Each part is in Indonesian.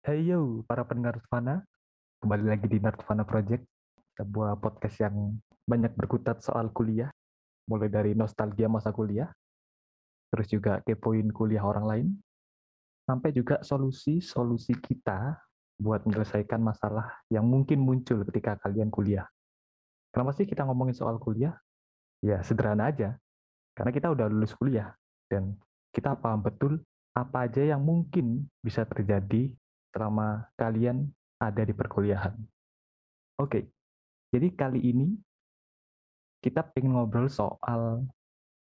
Hey yo, para pendengar Nerdvana, kembali lagi di Nerdvana Project, sebuah podcast yang banyak berkutat soal kuliah, mulai dari nostalgia masa kuliah, terus juga kepoin kuliah orang lain, sampai juga solusi-solusi kita buat menyelesaikan masalah yang mungkin muncul ketika kalian kuliah. Kenapa sih kita ngomongin soal kuliah? Ya sederhana aja, karena kita udah lulus kuliah, dan kita paham betul apa aja yang mungkin bisa terjadi selama kalian ada di perkuliahan. Oke, jadi kali ini kita pengen ngobrol soal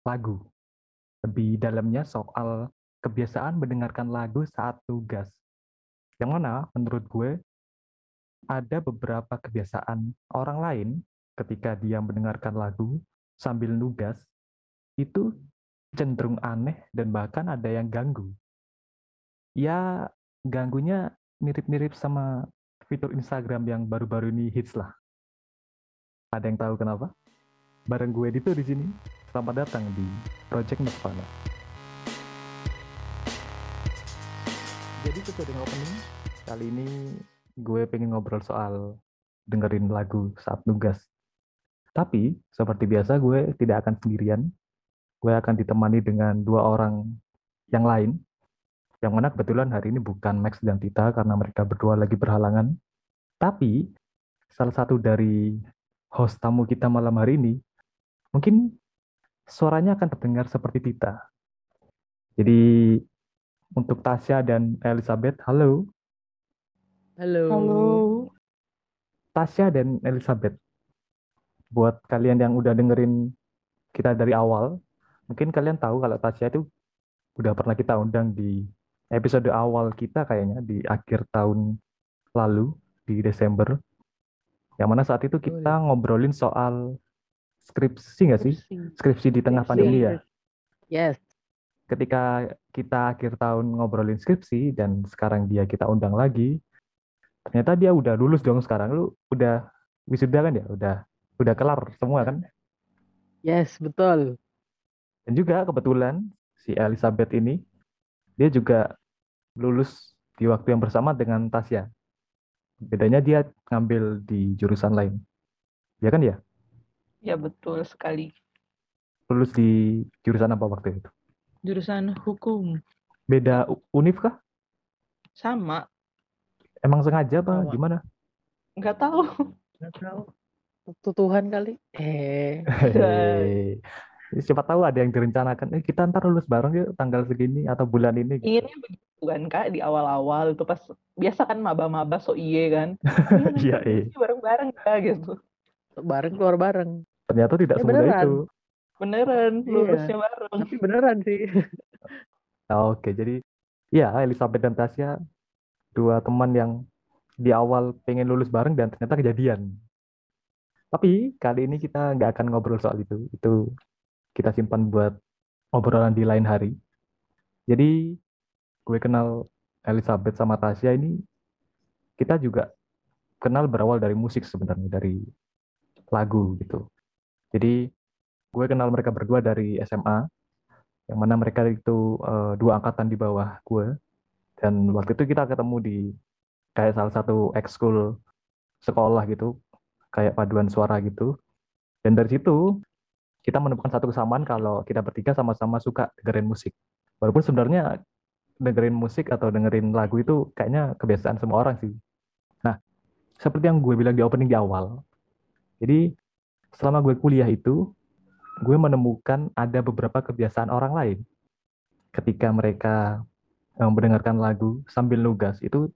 lagu. Lebih dalamnya soal kebiasaan mendengarkan lagu saat tugas. Yang mana menurut gue ada beberapa kebiasaan orang lain ketika dia mendengarkan lagu sambil nugas itu cenderung aneh dan bahkan ada yang ganggu. Ya, ganggunya mirip-mirip sama fitur Instagram yang baru-baru ini hits lah. Ada yang tahu kenapa? Bareng gue Dito di sini. Selamat datang di Project Nirvana. Jadi sesuai dengan opening, kali ini gue pengen ngobrol soal dengerin lagu saat nugas. Tapi, seperti biasa gue tidak akan sendirian. Gue akan ditemani dengan dua orang yang lain yang mana kebetulan hari ini bukan Max dan Tita karena mereka berdua lagi berhalangan. Tapi salah satu dari host tamu kita malam hari ini mungkin suaranya akan terdengar seperti Tita. Jadi untuk Tasya dan Elizabeth, halo. Halo. Halo. Tasya dan Elizabeth, buat kalian yang udah dengerin kita dari awal, mungkin kalian tahu kalau Tasya itu udah pernah kita undang di episode awal kita kayaknya di akhir tahun lalu di Desember. Yang mana saat itu kita ngobrolin soal skripsi nggak sih? Skripsi di tengah Skripsi. pandemi ya. Yes. Ketika kita akhir tahun ngobrolin skripsi dan sekarang dia kita undang lagi, ternyata dia udah lulus dong sekarang. Lu udah wisuda kan ya? Udah udah kelar semua kan? Yes, betul. Dan juga kebetulan si Elizabeth ini dia juga lulus di waktu yang bersama dengan Tasya. Bedanya dia ngambil di jurusan lain. Ya kan ya? Ya betul sekali. Lulus di jurusan apa waktu itu? Jurusan hukum Beda univ kah? sama. Emang sengaja apa Sama. gimana? Nggak tahu. Nggak tahu. Waktu Tuhan kali. Eh. Siapa tahu ada yang direncanakan, eh kita ntar lulus bareng yuk tanggal segini atau bulan ini. gitu. Inginnya begitu kan kak di awal-awal itu pas biasa kan maba-maba so iye kan. Iya, iya. Iya bareng-bareng ya gitu. Bareng keluar bareng. Ternyata tidak Ya, semudah beneran. itu. Beneran Iya. lulusnya bareng. Tapi beneran sih. Nah, Oke, jadi ya Elizabeth dan Tasya dua teman yang di awal pengen lulus bareng dan ternyata kejadian. Tapi kali ini kita nggak akan ngobrol soal itu. Itu kita simpan buat obrolan di lain hari. Jadi gue kenal Elizabeth sama Tasya ini kita juga kenal berawal dari musik sebenarnya dari lagu gitu. Jadi gue kenal mereka berdua dari SMA yang mana mereka itu eh, dua angkatan di bawah gue dan waktu itu kita ketemu di kayak salah satu ekskul sekolah gitu kayak paduan suara gitu dan dari situ kita menemukan satu kesamaan kalau kita bertiga sama-sama suka dengerin musik. Walaupun sebenarnya dengerin musik atau dengerin lagu itu kayaknya kebiasaan semua orang sih. Nah seperti yang gue bilang di opening di awal jadi selama gue kuliah itu gue menemukan ada beberapa kebiasaan orang lain. Ketika mereka eh, mendengarkan lagu sambil nugas itu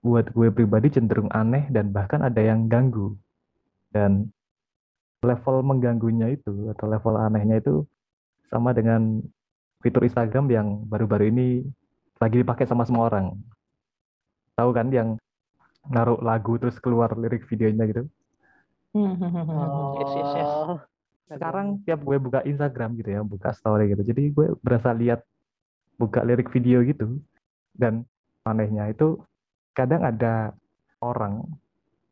buat gue pribadi cenderung aneh dan bahkan ada yang ganggu. Dan level mengganggunya itu atau level anehnya itu sama dengan fitur Instagram yang baru-baru ini lagi dipakai sama semua orang tahu kan yang naruh lagu terus keluar lirik videonya gitu Yes, yes, yes. Oh. sekarang tiap gue buka Instagram gitu ya, buka story gitu. Jadi gue berasa lihat buka lirik video gitu. Dan anehnya itu kadang ada orang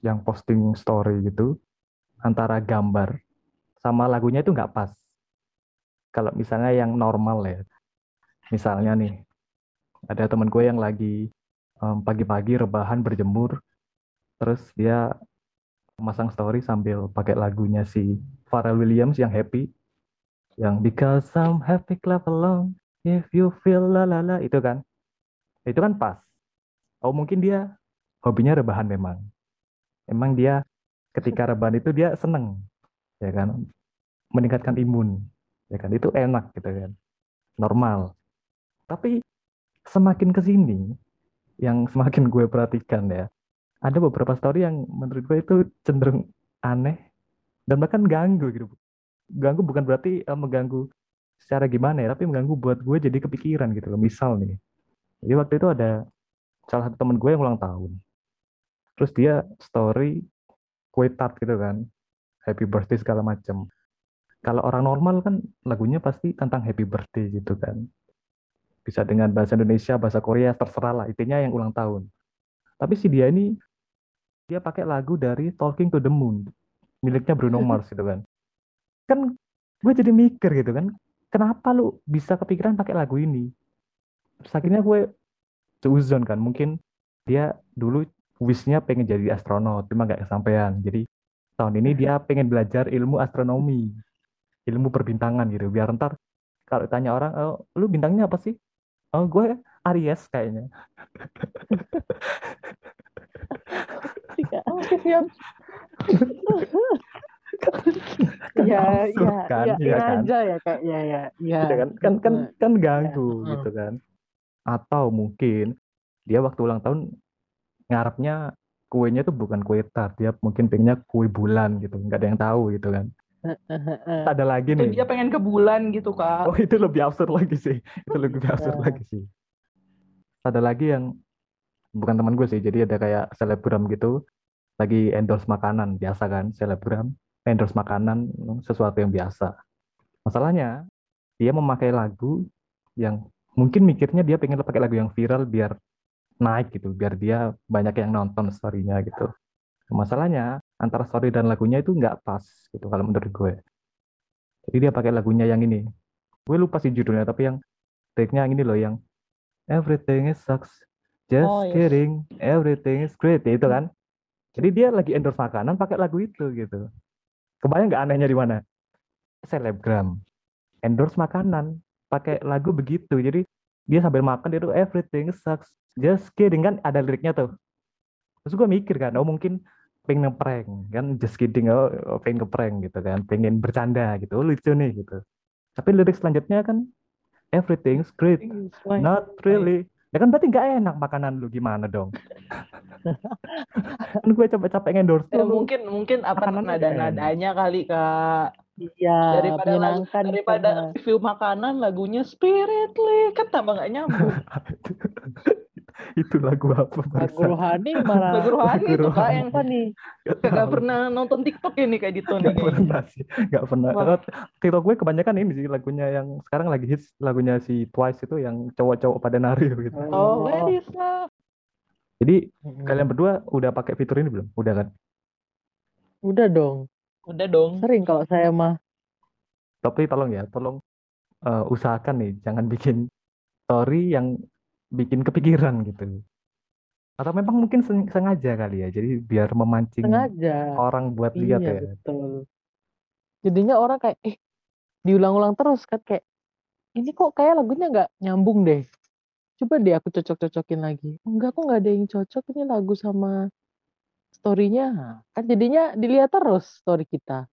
yang posting story gitu antara gambar sama lagunya itu nggak pas. Kalau misalnya yang normal ya, misalnya nih ada teman gue yang lagi em, pagi-pagi rebahan berjemur, terus dia masang story sambil pakai lagunya si Pharrell Williams yang happy, yang Because I'm happy clap along, if you feel la la la itu kan, itu kan pas. Oh mungkin dia hobinya rebahan memang, emang dia ketika rebahan itu dia seneng, ya kan, meningkatkan imun, ya kan, itu enak gitu kan, normal. Tapi semakin ke sini, yang semakin gue perhatikan ya, ada beberapa story yang menurut gue itu cenderung aneh dan bahkan ganggu gitu. Ganggu bukan berarti eh, mengganggu secara gimana ya, tapi mengganggu buat gue jadi kepikiran gitu loh. Misal nih, jadi waktu itu ada salah satu temen gue yang ulang tahun. Terus dia story kue tart gitu kan, happy birthday segala macam. Kalau orang normal kan lagunya pasti tentang happy birthday gitu kan. Bisa dengan bahasa Indonesia, bahasa Korea, terserah lah. Intinya yang ulang tahun. Tapi si dia ini dia pakai lagu dari Talking to the Moon miliknya Bruno Mars gitu kan kan gue jadi mikir gitu kan kenapa lu bisa kepikiran pakai lagu ini terus akhirnya gue seuzon kan mungkin dia dulu wishnya pengen jadi astronot cuma nggak kesampaian. Jadi tahun ini dia pengen belajar ilmu astronomi ilmu perbintangan gitu. Biar ntar kalau tanya orang oh, lu bintangnya apa sih? Oh gue Aries kayaknya. Iya, oke siap. Kan Ya, absurd ya, kan, ya, iya ya kan? aja ya kak, ya, ya, ya. Iya kan? Kan kan kan ganggu Ya, gitu kan. Atau mungkin dia waktu ulang tahun ngarepnya kuenya tuh bukan kue tart dia mungkin pengennya kue bulan gitu nggak ada yang tahu gitu kan. Ada lagi nih. dia pengen ke bulan gitu kak. oh itu lebih absurd lagi sih. Itu lebih absurd lagi sih. Ada lagi yang bukan teman gue sih jadi ada kayak selebgram gitu. Lagi endorse makanan biasa kan selebgram. Endorse makanan sesuatu yang biasa. Masalahnya dia memakai lagu yang mungkin mikirnya dia pengen pakai lagu yang viral biar naik gitu biar dia banyak yang nonton storynya gitu. Masalahnya antara story dan lagunya itu nggak pas gitu kalau menurut gue. Jadi dia pakai lagunya yang ini. Gue lupa sih judulnya tapi yang liriknya yang ini loh yang everything is sucks just Oh, yes. kidding everything is great ya itu kan. Jadi dia lagi endorse makanan pakai lagu itu gitu. Kebayang nggak anehnya di mana? Selebgram endorse makanan pakai lagu begitu. Jadi dia sambil makan dia tuh everything sucks. Just kidding kan? Ada liriknya tuh. Terus gue mikir kan oh mungkin pengen ngeprank kan? Just kidding oh, oh, pengen ngeprank gitu kan? Pengen bercanda gitu. Oh, lucu nih gitu. Tapi lirik selanjutnya kan everything's great not really. Ya kan berarti nggak enak makanan lu gimana dong? Kan gue capek-capek endorse Ya, tuh mungkin mungkin apa nada nadanya kali kak. Iya, Daripada lagu, menyenangkan daripada karena- review makanan lagunya Spiritly kan tambah nggak nyambung. itu lagu apa lagu barusan? rohani malah Lagu rohani Lagu itu kak yang apa nih? Gak tahu. pernah nonton TikTok ini kayak gitu nih. Nggak kayaknya. pernah sih, nggak pernah. Wah. TikTok gue kebanyakan ini sih lagunya yang sekarang lagi hits lagunya si Twice itu yang cowok-cowok pada nari gitu. Oh, ladies love. Jadi Mm-mm. kalian berdua udah pakai fitur ini belum? Udah kan? Udah dong. Udah dong. Sering kalau saya mah. Tapi tolong ya, tolong eh, usahakan nih jangan bikin story yang bikin kepikiran gitu. Atau memang mungkin seng- sengaja kali ya, jadi biar memancing Sengaja. orang buat lihat Iya, ya. betul. Jadinya orang kayak, eh, diulang-ulang terus kan kayak, ini kok kayak lagunya nggak nyambung deh. Coba deh aku cocok-cocokin lagi. Enggak, kok nggak ada yang cocok ini lagu sama story-nya. Kan jadinya dilihat terus story kita.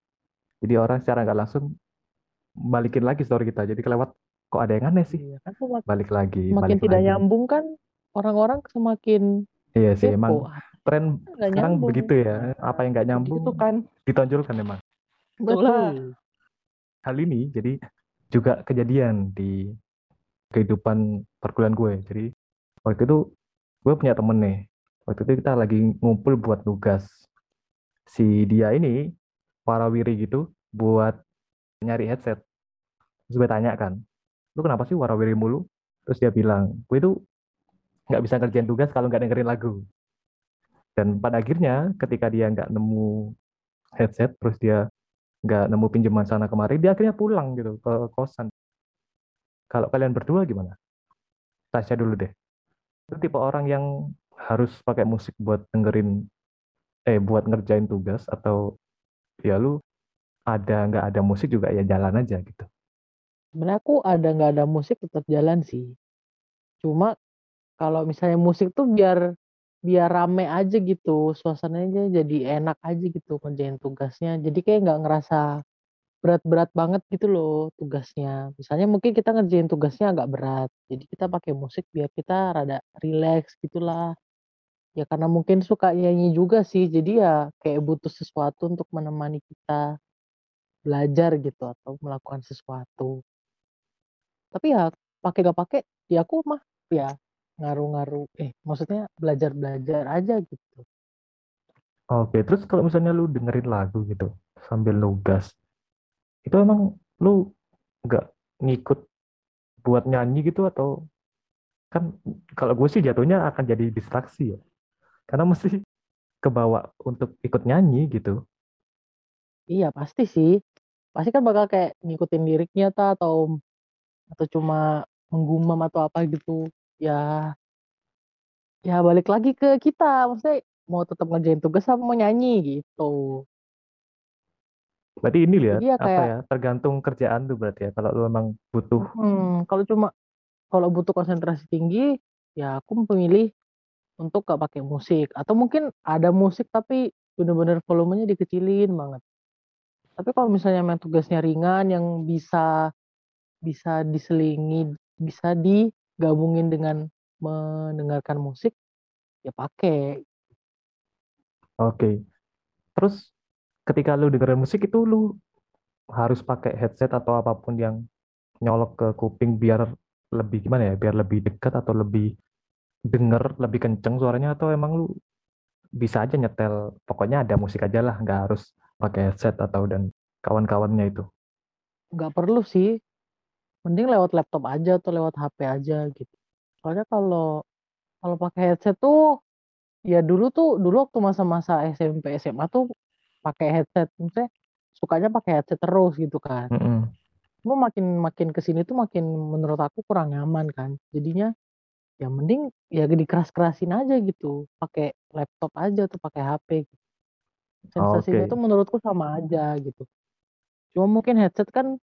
Jadi orang secara nggak langsung balikin lagi story kita. Jadi kelewat kok ada yang aneh sih. Iya, kan semakin, Balik lagi, balik tidak lagi. nyambung kan orang-orang semakin Iya sih, emang kepo. Ah, tren nggak sekarang nyambung. begitu ya. Apa yang nggak nyambung Gitu kan. ditonjolkan emang. Betul. Hal ini jadi juga kejadian di kehidupan perkuliahan gue. Jadi waktu itu gue punya temen nih. Waktu itu kita lagi ngumpul buat nugas. Si dia ini warawiri gitu buat nyari headset. Terus gue tanya kan, lu kenapa sih warawiri mulu? Terus dia bilang, gue itu nggak bisa ngerjain tugas kalau nggak dengerin lagu. Dan pada akhirnya ketika dia nggak nemu headset, terus dia nggak nemu pinjaman sana kemari, dia akhirnya pulang gitu ke kosan. Kalau kalian berdua gimana? Tasya dulu deh. Lu tipe orang yang harus pakai musik buat dengerin, eh buat ngerjain tugas atau ya lu ada nggak ada musik juga ya jalan aja gitu. Sebenarnya aku ada nggak ada musik tetap jalan sih. Cuma kalau misalnya musik tuh biar biar rame aja gitu, suasananya jadi enak aja gitu ngerjain tugasnya. Jadi kayak nggak ngerasa berat-berat banget gitu loh tugasnya. Misalnya mungkin kita ngerjain tugasnya agak berat, jadi kita pakai musik biar kita rada rileks gitulah. Ya karena mungkin suka nyanyi juga sih, jadi ya kayak butuh sesuatu untuk menemani kita belajar gitu atau melakukan sesuatu. Tapi ya pakai gak pakai, ya aku mah ya ngaruh-ngaruh, eh maksudnya belajar-belajar aja gitu. Oke, terus kalau misalnya lu dengerin lagu gitu sambil nugas, itu emang lu nggak ngikut buat nyanyi gitu atau kan kalau gue sih jatuhnya akan jadi distraksi ya, karena mesti kebawa untuk ikut nyanyi gitu. Iya pasti sih, pasti kan bakal kayak ngikutin liriknya ta atau atau cuma menggumam atau apa gitu. Ya ya balik lagi ke kita, maksudnya mau tetap ngerjain tugas apa mau nyanyi gitu. Berarti ini lihat ya apa kayak ya tergantung kerjaan tuh berarti ya. Kalau lu emang butuh, hmm, kalau cuma kalau butuh konsentrasi tinggi, ya aku memilih untuk gak pakai musik atau mungkin ada musik tapi bener-bener volumenya dikecilin banget. Tapi kalau misalnya main tugasnya ringan yang bisa bisa diselingi, bisa digabungin dengan mendengarkan musik, ya pakai. oke. Terus ketika lu dengerin musik itu lu harus pakai headset atau apa pun yang nyolok ke kuping biar lebih gimana ya, biar lebih dekat atau lebih denger lebih kenceng suaranya atau emang lu bisa aja nyetel, pokoknya ada musik aja lah, nggak harus pakai headset atau dan kawan-kawannya itu. Nggak perlu sih, mending lewat laptop aja atau lewat HP aja gitu. Soalnya kalau kalau pakai headset tuh ya dulu tuh dulu waktu masa-masa SMP SMA tuh pakai headset, maksudnya sukanya pakai headset terus gitu kan. Mm-mm. Cuma makin makin ke sini tuh makin menurut aku kurang nyaman kan. Jadinya ya mending ya dikeras-kerasin aja gitu, pakai laptop aja atau pakai HP. Sensasinya Oke. tuh menurutku sama aja gitu. Cuma mungkin headset kan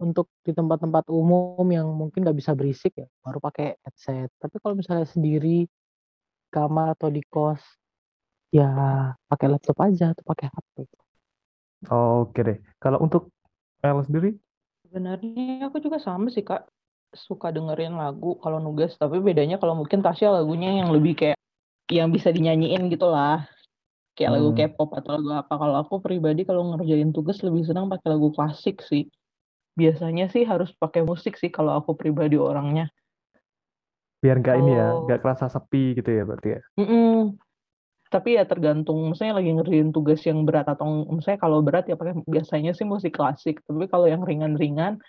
untuk di tempat-tempat umum yang mungkin nggak bisa berisik ya, baru pakai headset. Tapi kalau misalnya sendiri, kamar atau di kos, ya pakai laptop aja atau pakai HP. Oke deh. Kalau untuk El sendiri, Sebenarnya aku juga sama sih Kak. Suka dengerin lagu kalau nugas, tapi bedanya kalau mungkin Tasya lagunya yang lebih kayak yang bisa dinyanyiin gitu lah. Kayak lagu hmm, K-pop atau lagu apa. Kalau aku pribadi kalau ngerjain tugas lebih senang pakai lagu klasik sih. Biasanya sih harus pakai musik sih kalau aku pribadi orangnya. biar nggak ini ya, nggak kerasa sepi gitu ya berarti ya. Mm-mm. Tapi ya tergantung, misalnya lagi ngerjain tugas yang berat atau misalnya kalau berat ya pakai biasanya sih musik klasik. Tapi kalau yang ringan-ringan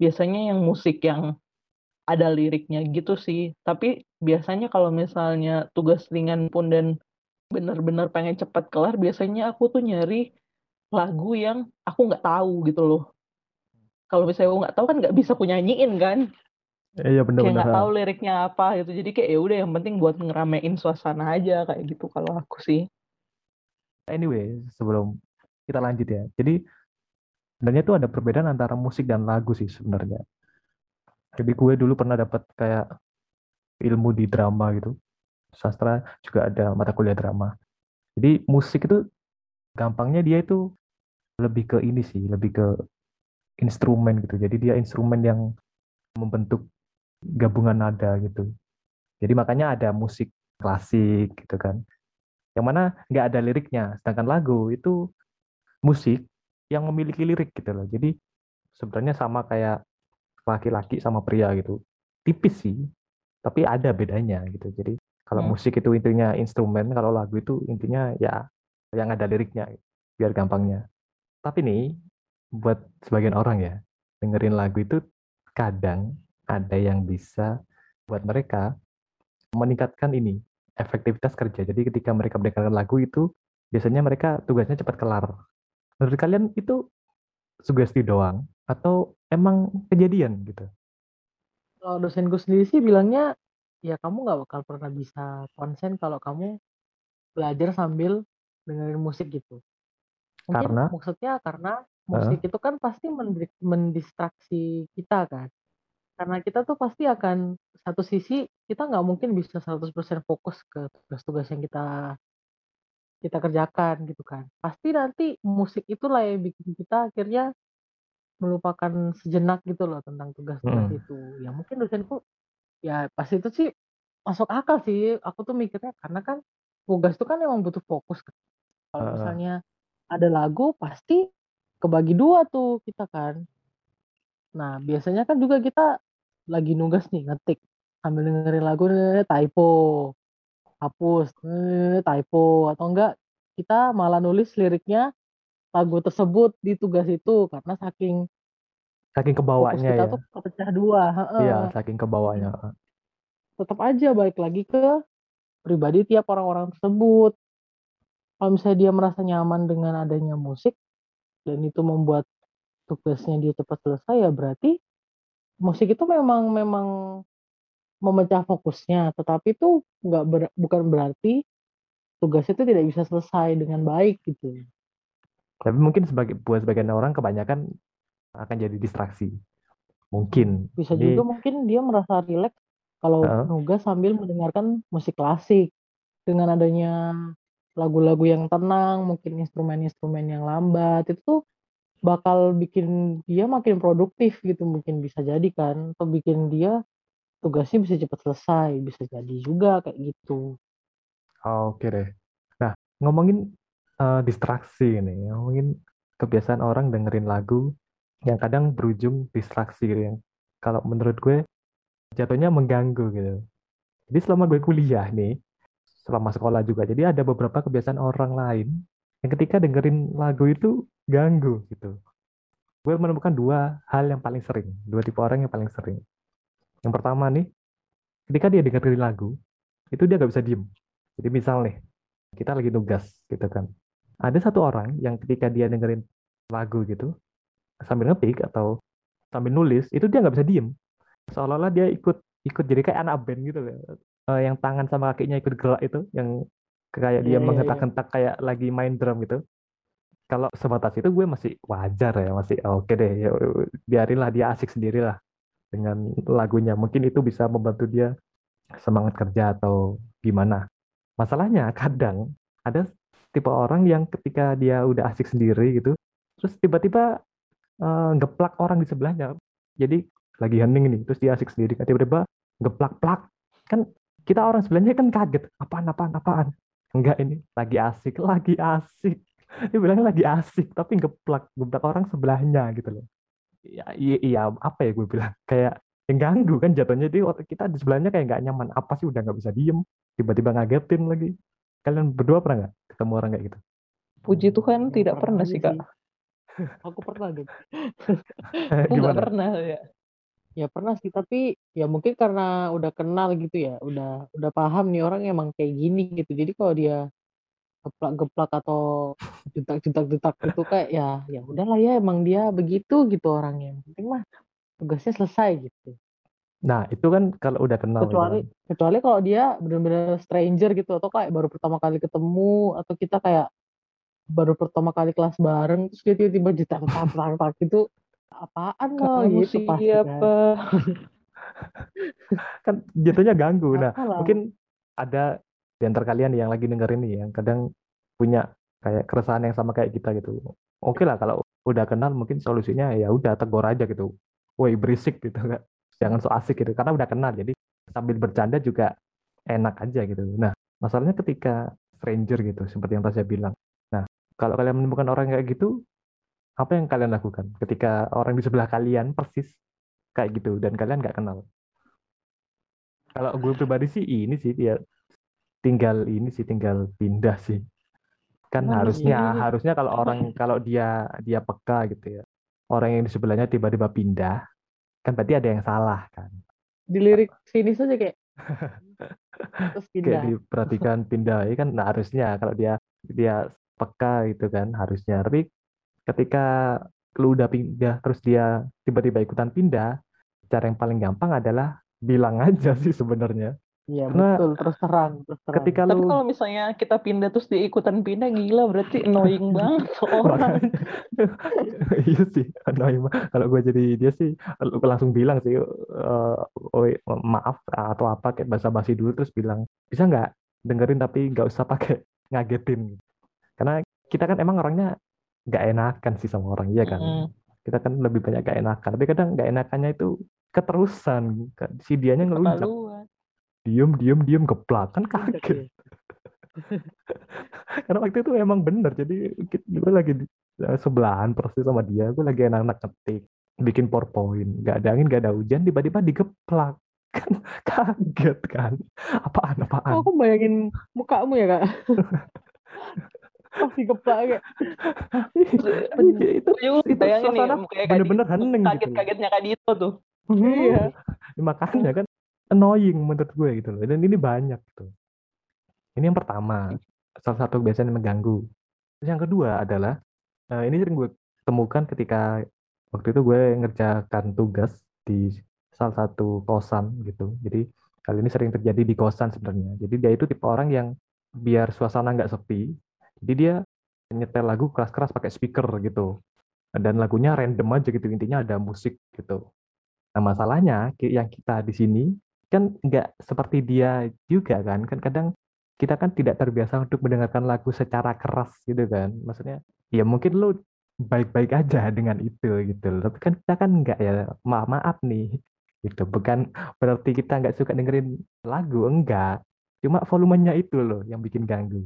biasanya yang musik yang ada liriknya gitu sih. Tapi biasanya kalau misalnya tugas ringan pun dan bener-bener pengen cepat kelar, biasanya aku tuh nyari lagu yang aku nggak tahu gitu loh. Kalau misalnya aku nggak tahu kan nggak bisa aku nyanyiin kan, Eh, Iya kayak bener-bener. nggak ha. tahu liriknya apa gitu. Jadi kayak ya udah yang penting buat ngeramein suasana aja kayak gitu kalau aku sih. Anyway, sebelum kita lanjut ya. Jadi sebenarnya tuh ada perbedaan antara musik dan lagu sih sebenarnya. Jadi gue dulu pernah dapat kayak ilmu di drama gitu. Sastra juga ada mata kuliah drama. Jadi musik itu gampangnya dia itu lebih ke ini sih, lebih ke instrumen gitu. Jadi dia instrumen yang membentuk gabungan nada gitu. Jadi makanya ada musik klasik gitu kan. Yang mana nggak ada liriknya. Sedangkan lagu itu musik yang memiliki lirik gitu loh. Jadi sebenarnya sama kayak laki-laki sama pria gitu. Tipis sih, tapi ada bedanya gitu. Jadi kalau Hmm. musik itu intinya instrumen, kalau lagu itu intinya ya yang ada liriknya biar gampangnya. Tapi nih buat sebagian orang ya, dengerin lagu itu kadang ada yang bisa buat mereka meningkatkan ini efektivitas kerja. Jadi ketika mereka mendengarkan lagu itu biasanya mereka tugasnya cepat kelar. Menurut kalian itu sugesti doang atau emang kejadian gitu? Kalau dosenku sendiri sih bilangnya ya kamu nggak bakal pernah bisa konsen kalau kamu belajar sambil dengerin musik gitu. Mungkin Karena maksudnya karena musik itu kan pasti mendistraksi kita kan. Karena kita tuh pasti akan satu sisi kita nggak mungkin bisa 100% fokus ke tugas-tugas yang kita kita kerjakan gitu kan. Pasti nanti musik itulah yang bikin kita akhirnya melupakan sejenak gitu loh tentang tugas-tugas Mm. itu. Ya mungkin dosenku ya pas itu sih masuk akal sih. Aku tuh mikirnya karena kan tugas itu kan emang butuh fokus. Kalau Heeh. misalnya ada lagu pasti kebagi dua tuh kita kan. Nah, biasanya kan juga kita lagi nugas nih ngetik sambil dengerin lagu typo, hapus, eh, typo atau enggak kita malah nulis liriknya lagu tersebut di tugas itu karena saking Saking kebawanya kita ya. tuh kepecah dua. Iya, saking kebawanya. Tetap aja balik lagi ke pribadi tiap orang-orang tersebut. Kalau misalnya dia merasa nyaman dengan adanya musik dan itu membuat tugasnya dia cepat selesai ya berarti musik itu memang memang memecah fokusnya, tetapi itu nggak ber- bukan berarti tugas itu tidak bisa selesai dengan baik gitu. Tapi mungkin sebagai buat sebagian orang kebanyakan akan jadi distraksi. Mungkin. Bisa Ini juga mungkin dia merasa rileks kalau Heeh. nugas sambil mendengarkan musik klasik dengan adanya lagu-lagu yang tenang, mungkin instrumen-instrumen yang lambat itu tuh bakal bikin dia makin produktif gitu mungkin bisa jadi kan atau bikin dia tugasnya bisa cepat selesai bisa jadi juga kayak gitu Oke deh. Nah, ngomongin eh, distraksi ini, ngomongin kebiasaan orang dengerin lagu yang kadang berujung distraksi gitu yang kalau menurut gue jatuhnya mengganggu gitu. Jadi selama gue kuliah nih, selama sekolah juga, jadi ada beberapa kebiasaan orang lain yang ketika dengerin lagu itu ganggu gitu. Gue menemukan dua hal yang paling sering, dua tipe orang yang paling sering. Yang pertama nih, ketika dia dengerin lagu, itu dia nggak bisa diem. Jadi misal nih, kita lagi tugas gitu kan. Ada satu orang yang ketika dia dengerin lagu gitu, sambil ngetik atau sambil nulis, itu dia nggak bisa diem. Seolah-olah dia ikut ikut jadi kayak anak band gitu loh. Eh, yang tangan sama kakinya ikut gerak itu, yang kayak dia iya, iya. menghentak-hentak kayak lagi main drum gitu. Kalau sebatas itu gue masih wajar ya, masih oke deh, ya, biarinlah dia asik sendirilah dengan lagunya. Mungkin itu bisa membantu dia semangat kerja atau gimana. Masalahnya kadang ada tipe orang yang ketika dia udah asik sendiri gitu, terus tiba-tiba eh, ngeplak orang di sebelahnya. Jadi lagi hening nih, terus dia asik sendiri, kan tiba-tiba ngeplak-plak. Kan kita orang sebelahnya kan kaget, apaan, apaan, apaan. Enggak ini, lagi asik, lagi asik. Dia bilangnya lagi asik, tapi ngeplak, ngeplak orang sebelahnya gitu loh. Iya, iya, iya, apa ya gue bilang, kayak yang ganggu kan jatuhnya jadi kita di sebelahnya kayak nggak nyaman apa sih udah nggak bisa diem tiba-tiba ngagetin lagi. Kalian berdua pernah nggak ketemu orang kayak gitu? Puji Tuhan tidak pernah aja sih kak. aku pernah gitu Aku nggak gimana? pernah ya. ya pernah sih tapi ya mungkin karena udah kenal gitu ya udah udah paham nih orang emang kayak gini gitu. Jadi kalau dia geplak-geplak atau jutak-jutak-jutak gitu kayak ya ya udahlah ya emang dia begitu gitu orangnya yang penting mah tugasnya selesai gitu nah itu kan kalau udah kenal gitu kecuali kan. kecuali kalau dia benar-benar stranger gitu atau kayak baru pertama kali ketemu atau kita kayak baru pertama kali kelas bareng terus dia tiba-tiba jutak-jutak gitu apaan loh Kamu gitu pasti kan siapa? kan jatuhnya ganggu nah Apa lah. mungkin ada di antara kalian yang lagi dengerin nih yang kadang punya kayak keresahan yang sama kayak kita gitu. Oke lah kalau udah kenal mungkin solusinya ya udah tegur aja gitu. Woi berisik gitu kan jangan so asik gitu karena udah kenal jadi sambil bercanda juga enak aja gitu. Nah masalahnya ketika stranger gitu seperti yang tadi saya bilang. Nah kalau kalian menemukan orang kayak gitu apa yang kalian lakukan ketika orang di sebelah kalian persis kayak gitu dan kalian nggak kenal? Kalau gue pribadi sih ini sih ya tinggal ini sih tinggal pindah sih. Kan Cuman harusnya ini- harusnya kalau orang kalau dia dia peka gitu ya. Orang yang di sebelahnya tiba-tiba pindah kan berarti ada yang salah kan. Dilirik sini saja kayak. Terus kayak pindah. diperhatikan pindah ya kan nah, harusnya kalau dia dia peka gitu kan harusnya. Tapi ketika lu udah pindah terus dia tiba-tiba ikutan pindah cara yang paling gampang adalah bilang aja sih sebenarnya Iya betul terus terang terus terang. ketika Tapi lu kalau misalnya kita pindah terus dia ikutan pindah gila berarti annoying banget orang. Iya sih annoying banget. kalau gue jadi dia sih lu langsung bilang sih eh, oh, maaf atau apa kayak basa-basi dulu terus bilang bisa nggak dengerin tapi nggak usah pakai ngagetin karena kita kan emang orangnya nggak enakan sih sama orang iya kan Mm-mm. kita kan lebih banyak gak enakan tapi kadang gak enakannya itu keterusan si dianya ngelunjak. Diem diem diem geplak kan Puncak kaget ya. karena waktu itu emang bener jadi gue lagi di eh, sebelahan persis sama dia gue lagi enak-enak ngetik bikin powerpoint gak ada angin gak ada hujan tiba-tiba digeplak kan kaget kan apaan apaan Oh, aku bayangin mukamu ya kak. Pasti keplak kayak. Iya, itu itu bayangin nih suasana kayak bener-bener hening gitu kaget-kagetnya Kak Dito tuh. Iya. Ya, makanya kan annoying menurut gue gitu loh. Dan ini banyak gitu ini yang pertama salah satu biasanya mengganggu. Terus yang kedua adalah eh, ini sering gue temukan ketika waktu itu gue ngerjakan tugas di salah satu kosan gitu. Jadi kali ini sering terjadi di kosan sebenarnya. Jadi dia itu tipe orang yang biar suasana nggak sepi jadi dia nyetel lagu keras-keras pakai speaker gitu. Dan lagunya random aja gitu intinya ada musik gitu. Nah, masalahnya yang kita di sini kan nggak seperti dia juga kan. Kan kadang kita kan tidak terbiasa untuk mendengarkan lagu secara keras gitu kan. Maksudnya ya mungkin lu baik-baik aja dengan itu gitu. Tapi kan kita kan nggak ya. Maaf maaf nih. Gitu. Bukan berarti kita nggak suka dengerin lagu enggak. Cuma volumenya itu loh yang bikin ganggu.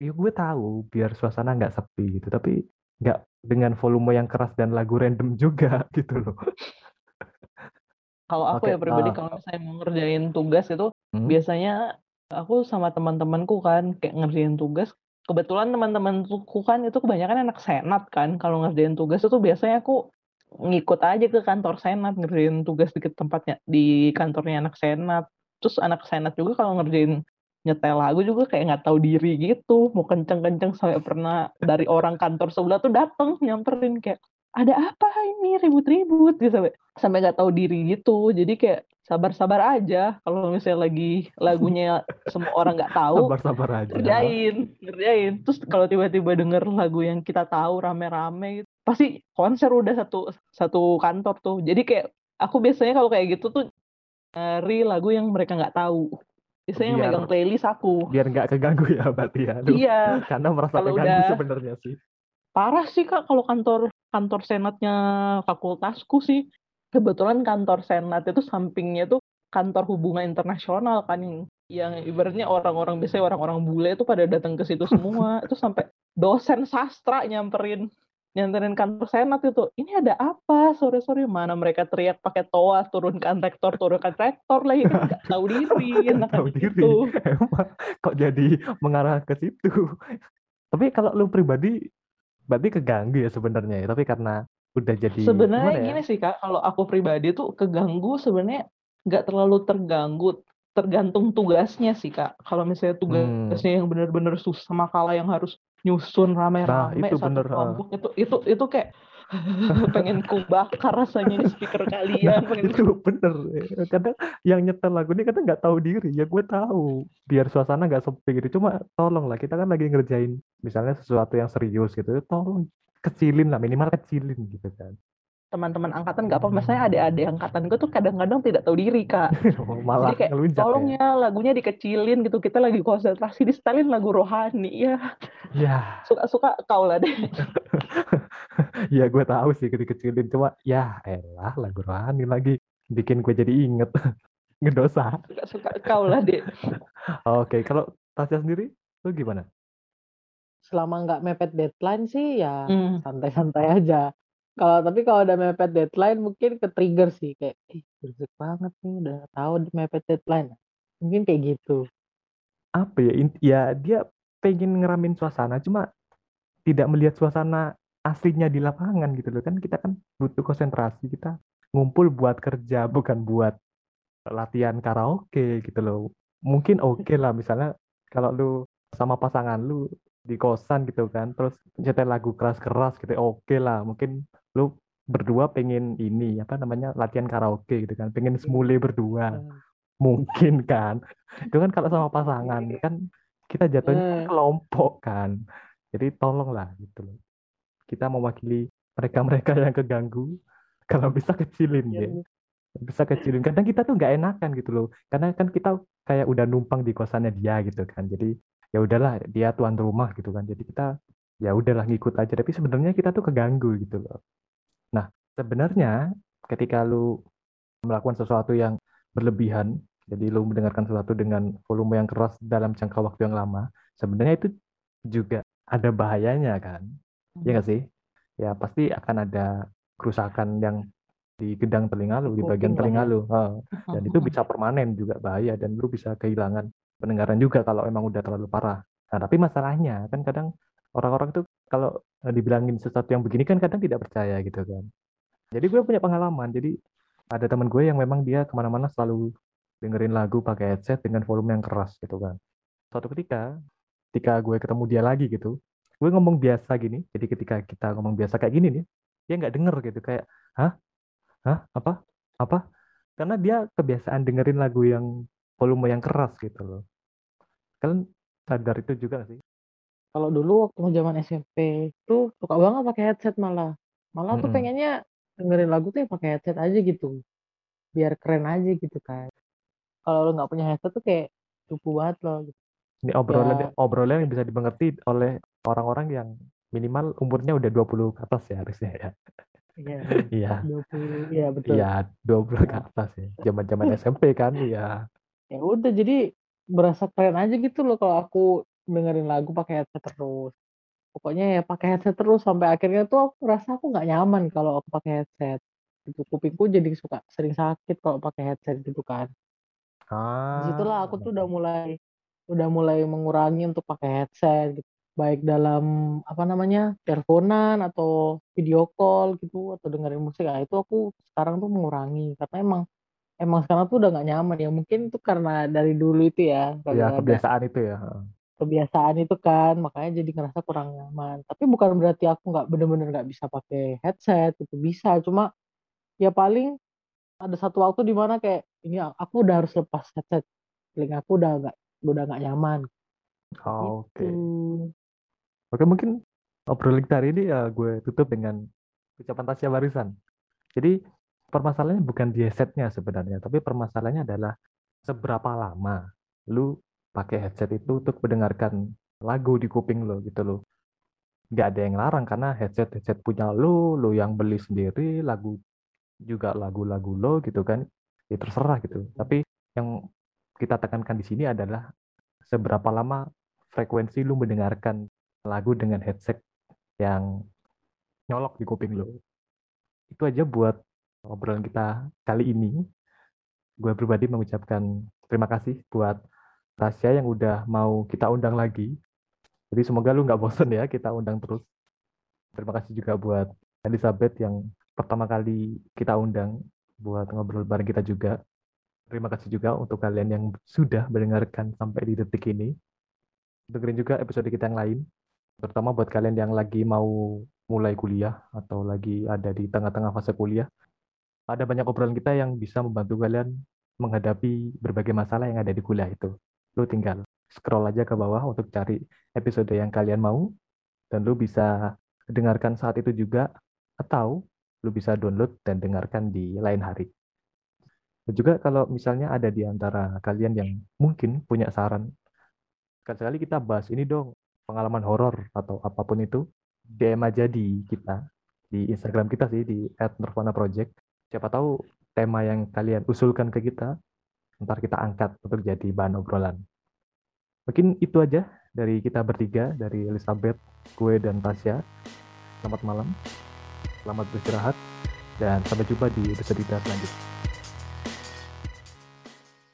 Ya gue tahu biar suasana nggak sepi gitu. Tapi nggak dengan volume yang keras dan lagu random juga gitu loh. Kalau aku Oke, ya pribadi ah. kalau misalnya mau ngerjain tugas itu Hmm. biasanya aku sama teman-temanku kan kayak ngerjain tugas. Kebetulan teman-temanku kan itu kebanyakan anak senat kan. Kalau ngerjain tugas itu biasanya aku ngikut aja ke kantor senat ngerjain tugas di tempatnya di kantornya anak senat. Terus anak senat juga kalau ngerjain nyetel lagu juga kayak nggak tahu diri gitu mau kenceng-kenceng sampai pernah dari orang kantor sebelah tuh dateng nyamperin kayak ada apa ini? Ribut-ribut. Gitu sampai sampai nggak tahu diri gitu. Jadi kayak sabar-sabar aja kalau misalnya lagi lagunya semua orang nggak tahu Sabar-sabar aja. ngerjain ngerjain. Terus kalau tiba-tiba denger lagu yang kita tahu rame-rame gitu, pasti konser udah satu satu kantor tuh. Jadi kayak aku biasanya kalau kayak gitu tuh nyari lagu yang mereka nggak tahu. Biasanya yang Biar- megang playlist aku. biar nggak keganggu ya berarti ya. Aduh, iya. Karena merasa keganggu udah- sebenarnya sih. Parah sih kak kalau kantor kantor senatnya fakultasku sih. Kebetulan kantor senat itu sampingnya tuh kantor hubungan internasional kan yang yang ibaratnya orang-orang biasanya orang-orang bule itu pada datang ke situ semua. Itu sampai dosen sastra nyamperin nyamperin kantor senat itu ini ada apa? Sore-sore mana mereka teriak pakai toa turunkan rektor turunkan rektor lah ini nggak tahu diri enak Tahu diri. gitu. Emang kok jadi mengarah ke situ. Tapi kalau lu pribadi berarti keganggu ya sebenarnya ya. Tapi karena udah jadi Sebenarnya ya? gini sih kak, kalau aku pribadi tuh keganggu sebenarnya nggak terlalu terganggu, tergantung tugasnya sih kak. Kalau misalnya Hmm. tugasnya yang benar-benar susah makalah yang harus nyusun rame-rame Nah, itu satu bener, kelompok itu itu itu kayak pengen ku bakar rasanya di speaker kalian, pengen itu bener kadang yang nyetel lagu ini kadang nggak tahu diri ya gue tahu. Biar suasana nggak sepi gitu cuma tolong lah kita kan lagi ngerjain misalnya sesuatu yang serius gitu tolong kecilin lah minimal kecilin gitu kan teman-teman angkatan nggak apa-apa. Misalnya adik-adik angkatan gue tuh kadang-kadang tidak tahu diri kak. malah Jadi kayak, ngelunjak Tolong ya ya lagunya dikecilin gitu. Kita lagi konsentrasi di setelin lagu rohani ya. ya Suka-suka kau lah deh. ya gue tahu sih dikecilin cuma ya elah lagu rohani lagi bikin gue jadi inget ngedosa Suka-suka kau lah deh. oke kalau Tasya sendiri lu gimana Selama nggak mepet deadline sih ya Hmm. santai-santai aja. Kalau tapi kalau udah mepet deadline mungkin ke trigger sih kayak ih berisik banget nih udah tahu di mepet deadline. Mungkin kayak gitu. apa ya ya dia pengen ngeramin suasana cuma tidak melihat suasana aslinya di lapangan gitu loh kan kita kan butuh konsentrasi kita ngumpul buat kerja bukan buat latihan karaoke gitu loh mungkin oke lah misalnya kalau lu sama pasangan lu di kosan gitu kan terus nyetel lagu keras-keras gitu oke lah mungkin lu berdua pengen ini apa namanya latihan karaoke gitu kan pengen semule berdua. mungkin kan. Itu kan kalau sama pasangan kan kita jatuhnya kelompok kan. Jadi tolonglah gitu loh. Kita mewakili mereka-mereka yang keganggu. Kalau bisa kecilin Ya, bisa kecilin. Kadang kita tuh nggak enakan gitu loh. Karena kan kita kayak udah numpang di kosannya dia gitu kan. Jadi ya udahlah dia tuan rumah gitu kan. Jadi kita ya udahlah ngikut aja. Tapi sebenarnya kita tuh keganggu gitu loh sebenarnya ketika lu melakukan sesuatu yang berlebihan jadi lu mendengarkan sesuatu dengan volume yang keras dalam jangka waktu yang lama sebenarnya itu juga ada bahayanya kan? Ya nggak sih? Ya pasti akan ada kerusakan yang di gedang telinga lu di bagian Kuping telinga ya. lu dan itu bisa permanen juga bahaya dan lu bisa kehilangan pendengaran juga kalau emang udah terlalu parah. Nah tapi masalahnya kan kadang orang-orang tuh kalau dibilangin sesuatu yang begini kan kadang tidak percaya gitu kan jadi gue punya pengalaman. Jadi ada teman gue yang memang dia ke mana-mana selalu dengerin lagu pakai headset dengan volume yang keras gitu kan. Suatu ketika ketika gue ketemu dia lagi gitu gue ngomong biasa gini. Jadi ketika kita ngomong biasa kayak gini nih dia nggak denger gitu. Kayak hah? Hah? Apa? Apa? Karena dia kebiasaan dengerin lagu yang volume yang keras gitu loh. Kalian sadar itu juga sih? Kalau dulu waktu zaman SMP tuh suka banget pakai headset malah. Malah tuh Mm-mm. pengennya dengerin lagu tuh ya pakai headset aja gitu. Biar keren aja gitu kan. Kalau lo nggak punya headset tuh kayak cupu banget loh. Gitu. ini obrolan Ya. obrolan yang bisa dimengerti oleh orang-orang yang minimal umurnya udah 20 ke atas ya harusnya ya Iya. iya 20 iya betul. iya 20 ke atas ya zaman-zaman SMP kan iya Ya udah jadi berasa keren aja gitu loh kalau aku dengerin lagu pakai headset terus. Pokoknya ya pakai headset terus sampai akhirnya tuh aku ngerasa aku nggak nyaman kalau aku pakai headset. Itu kupingku jadi suka sering sakit kalau pakai headset gitu kan. Di situlah aku tuh udah Ah, mulai udah mulai mengurangi untuk pakai headset gitu. Baik dalam apa namanya teleponan atau video call gitu atau dengerin musik. Nah, itu aku sekarang tuh mengurangi karena emang emang sekarang tuh udah nggak nyaman ya. Mungkin itu karena dari dulu itu ya ya kebiasaan itu ya. Kebiasaan itu kan makanya jadi ngerasa kurang nyaman. Tapi bukan berarti aku nggak bener-bener nggak bisa pakai headset itu bisa. Cuma ya paling ada satu waktu di mana kayak ini aku udah harus lepas headset. Telinga aku udah nggak udah nggak nyaman Oh, oke gitu. oke mungkin obrolan kita hari ini ya gue tutup dengan ucapan Tasya barusan jadi permasalahannya bukan di headsetnya sebenarnya tapi permasalahannya adalah seberapa lama lu pakai headset itu untuk mendengarkan lagu di kuping lo gitu loh. Nggak ada yang larang karena headset headset punya lo lo yang beli sendiri lagu juga lagu-lagu lo gitu kan ya terserah gitu. Tapi yang kita tekankan di sini adalah seberapa lama frekuensi lu mendengarkan lagu dengan headset yang nyolok di kuping lo. Itu aja buat obrolan kita kali ini. Gue pribadi mengucapkan terima kasih buat Tasya yang udah mau kita undang lagi. Jadi semoga lu nggak bosen ya kita undang terus. Terima kasih juga buat Elizabeth yang pertama kali kita undang buat ngobrol bareng kita juga. Terima kasih juga untuk kalian yang sudah mendengarkan sampai di detik ini. Dengerin juga episode kita yang lain terutama buat kalian yang lagi mau mulai kuliah atau lagi ada di tengah-tengah fase kuliah. Ada banyak obrolan kita yang bisa membantu kalian menghadapi berbagai masalah yang ada di kuliah itu lu tinggal scroll aja ke bawah untuk cari episode yang kalian mau dan lu bisa dengarkan saat itu juga atau lu bisa download dan dengarkan di lain hari. Dan juga kalau misalnya ada di antara kalian yang mungkin punya saran, sekali kita bahas ini dong, pengalaman horor atau apa pun itu, DM aja di kita, di Instagram kita sih, di @nirvana_project. Siapa tahu tema yang kalian usulkan ke kita, ntar kita angkat untuk jadi bahan obrolan. Mungkin itu aja dari kita bertiga, dari Elizabeth, gue, dan Tasya. Selamat malam, selamat beristirahat, dan sampai jumpa di episode kita selanjutnya.